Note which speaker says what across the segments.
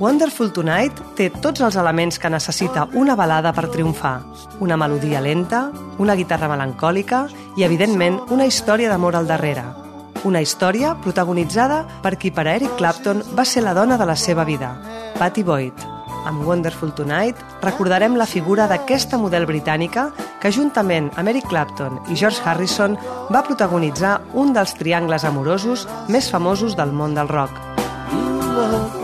Speaker 1: Wonderful Tonight té tots els elements que necessita una balada per triomfar. Una melodia lenta, una guitarra melancòlica i, evidentment, una història d'amor al darrere. Una història protagonitzada per qui per a Eric Clapton va ser la dona de la seva vida, Patty Boyd. Amb Wonderful Tonight recordarem la figura d'aquesta model britànica que juntament amb Eric Clapton i George Harrison va protagonitzar un dels triangles amorosos més famosos del món del rock.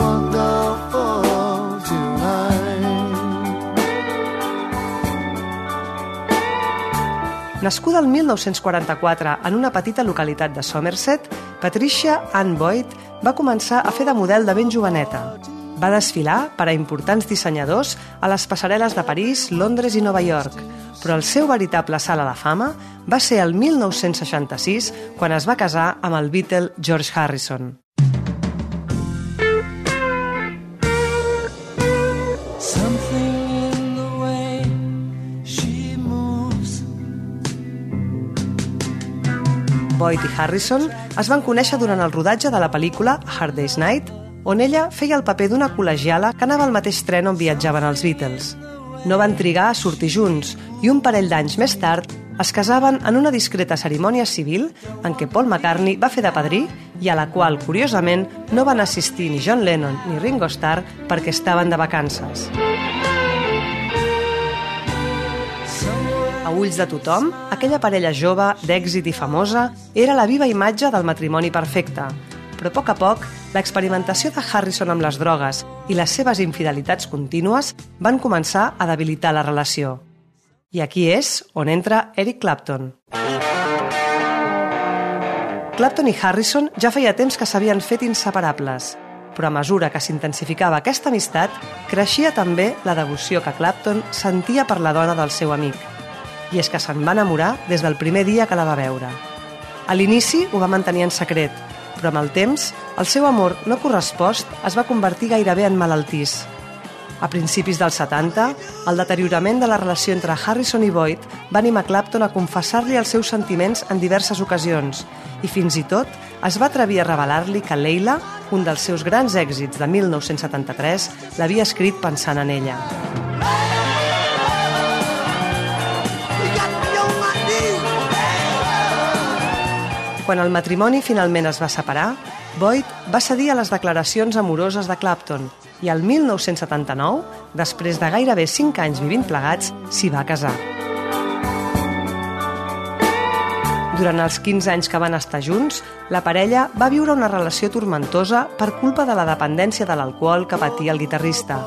Speaker 1: Nascuda el 1944 en una petita localitat de Somerset, Patricia Ann Boyd va començar a fer de model de ben joveneta. Va desfilar per a importants dissenyadors a les passarel·les de París, Londres i Nova York, però el seu veritable salt a la fama va ser el 1966 quan es va casar amb el Beatle George Harrison. Boyd i Harrison es van conèixer durant el rodatge de la pel·lícula Hard Day's Night, on ella feia el paper d'una col·legiala que anava al mateix tren on viatjaven els Beatles. No van trigar a sortir junts i un parell d'anys més tard es casaven en una discreta cerimònia civil en què Paul McCartney va fer de padrí i a la qual, curiosament, no van assistir ni John Lennon ni Ringo Starr perquè estaven de vacances. A ulls de tothom, aquella parella jove, d'èxit i famosa, era la viva imatge del matrimoni perfecte. Però a poc a poc, l'experimentació de Harrison amb les drogues i les seves infidelitats contínues van començar a debilitar la relació. I aquí és on entra Eric Clapton. Clapton i Harrison ja feia temps que s'havien fet inseparables, però a mesura que s'intensificava aquesta amistat, creixia també la devoció que Clapton sentia per la dona del seu amic – i és que se'n va enamorar des del primer dia que la va veure. A l'inici ho va mantenir en secret, però amb el temps el seu amor no correspost es va convertir gairebé en malaltís. A principis dels 70, el deteriorament de la relació entre Harrison i Boyd va animar Clapton a confessar-li els seus sentiments en diverses ocasions i fins i tot es va atrevir a revelar-li que Leila, un dels seus grans èxits de 1973, l'havia escrit pensant en ella. Quan el matrimoni finalment es va separar, Boyd va cedir a les declaracions amoroses de Clapton i el 1979, després de gairebé 5 anys vivint plegats, s'hi va casar. Durant els 15 anys que van estar junts, la parella va viure una relació tormentosa per culpa de la dependència de l'alcohol que patia el guitarrista,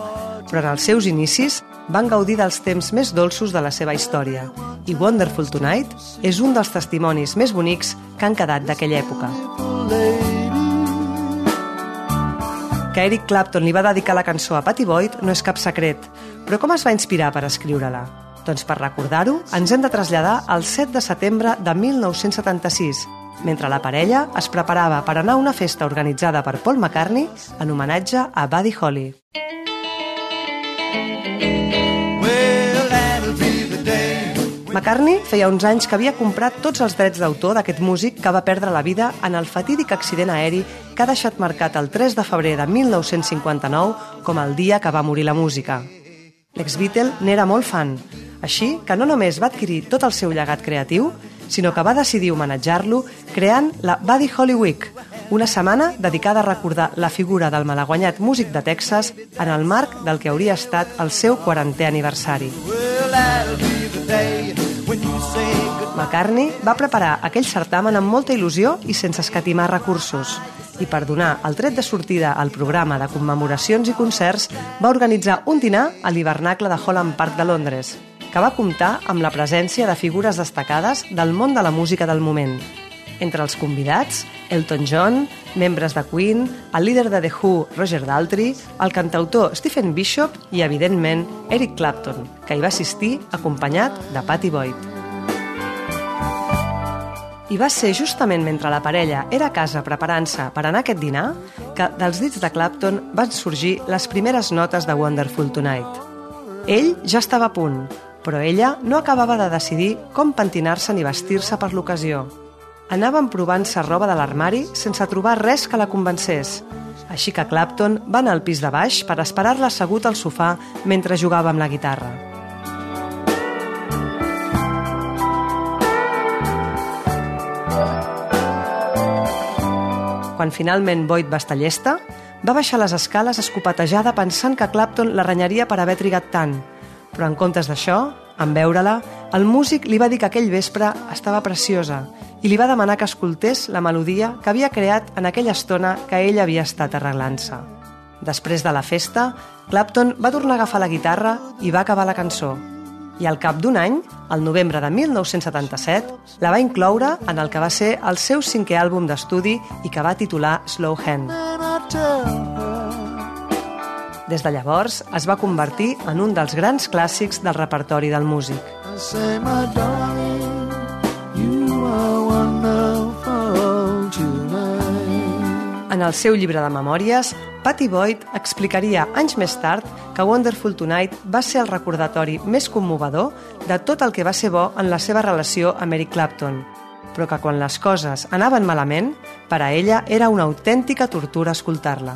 Speaker 1: però en els seus inicis van gaudir dels temps més dolços de la seva història i Wonderful Tonight és un dels testimonis més bonics que han quedat d'aquella època. Que Eric Clapton li va dedicar la cançó a Patty Boyd no és cap secret, però com es va inspirar per escriure-la? Doncs per recordar-ho, ens hem de traslladar al 7 de setembre de 1976, mentre la parella es preparava per anar a una festa organitzada per Paul McCartney en homenatge a Buddy Holly. McCartney feia uns anys que havia comprat tots els drets d'autor d'aquest músic que va perdre la vida en el fatídic accident aeri que ha deixat marcat el 3 de febrer de 1959 com el dia que va morir la música. L'ex-Beatle n'era molt fan, així que no només va adquirir tot el seu llegat creatiu, sinó que va decidir homenatjar-lo creant la Buddy Holly Week, una setmana dedicada a recordar la figura del malaguanyat músic de Texas en el marc del que hauria estat el seu 40è aniversari. McCartney va preparar aquell certamen amb molta il·lusió i sense escatimar recursos. I per donar el tret de sortida al programa de commemoracions i concerts, va organitzar un dinar a l'hivernacle de Holland Park de Londres. que va comptar amb la presència de figures destacades del món de la música del moment. Entre els convidats, Elton John, membres de Queen, el líder de The Who, Roger Daltrey, el cantautor Stephen Bishop i, evidentment, Eric Clapton, que hi va assistir acompanyat de Patty Boyd. I va ser justament mentre la parella era a casa preparant-se per anar a aquest dinar que dels dits de Clapton van sorgir les primeres notes de Wonderful Tonight. Ell ja estava a punt, però ella no acabava de decidir com pentinar-se ni vestir-se per l'ocasió. Anaven provant-se roba de l'armari sense trobar res que la convencés. Així que Clapton va anar al pis de baix per esperar-la assegut al sofà mentre jugava amb la guitarra. Quan finalment Boyd va estar llesta, va baixar les escales escopatejada pensant que Clapton la renyaria per haver trigat tant. Però en comptes d'això, en veure-la, el músic li va dir que aquell vespre estava preciosa i li va demanar que escoltés la melodia que havia creat en aquella estona que ell havia estat arreglant-se. Després de la festa, Clapton va tornar a agafar la guitarra i va acabar la cançó, i al cap d'un any, al novembre de 1977, la va incloure en el que va ser el seu cinquè àlbum d'estudi i que va titular Slow Hand. Des de llavors, es va convertir en un dels grans clàssics del repertori del músic. En el seu llibre de memòries, Patty Boyd explicaria anys més tard que Wonderful Tonight va ser el recordatori més commovedor de tot el que va ser bo en la seva relació amb Eric Clapton, però que quan les coses anaven malament, per a ella era una autèntica tortura escoltar-la.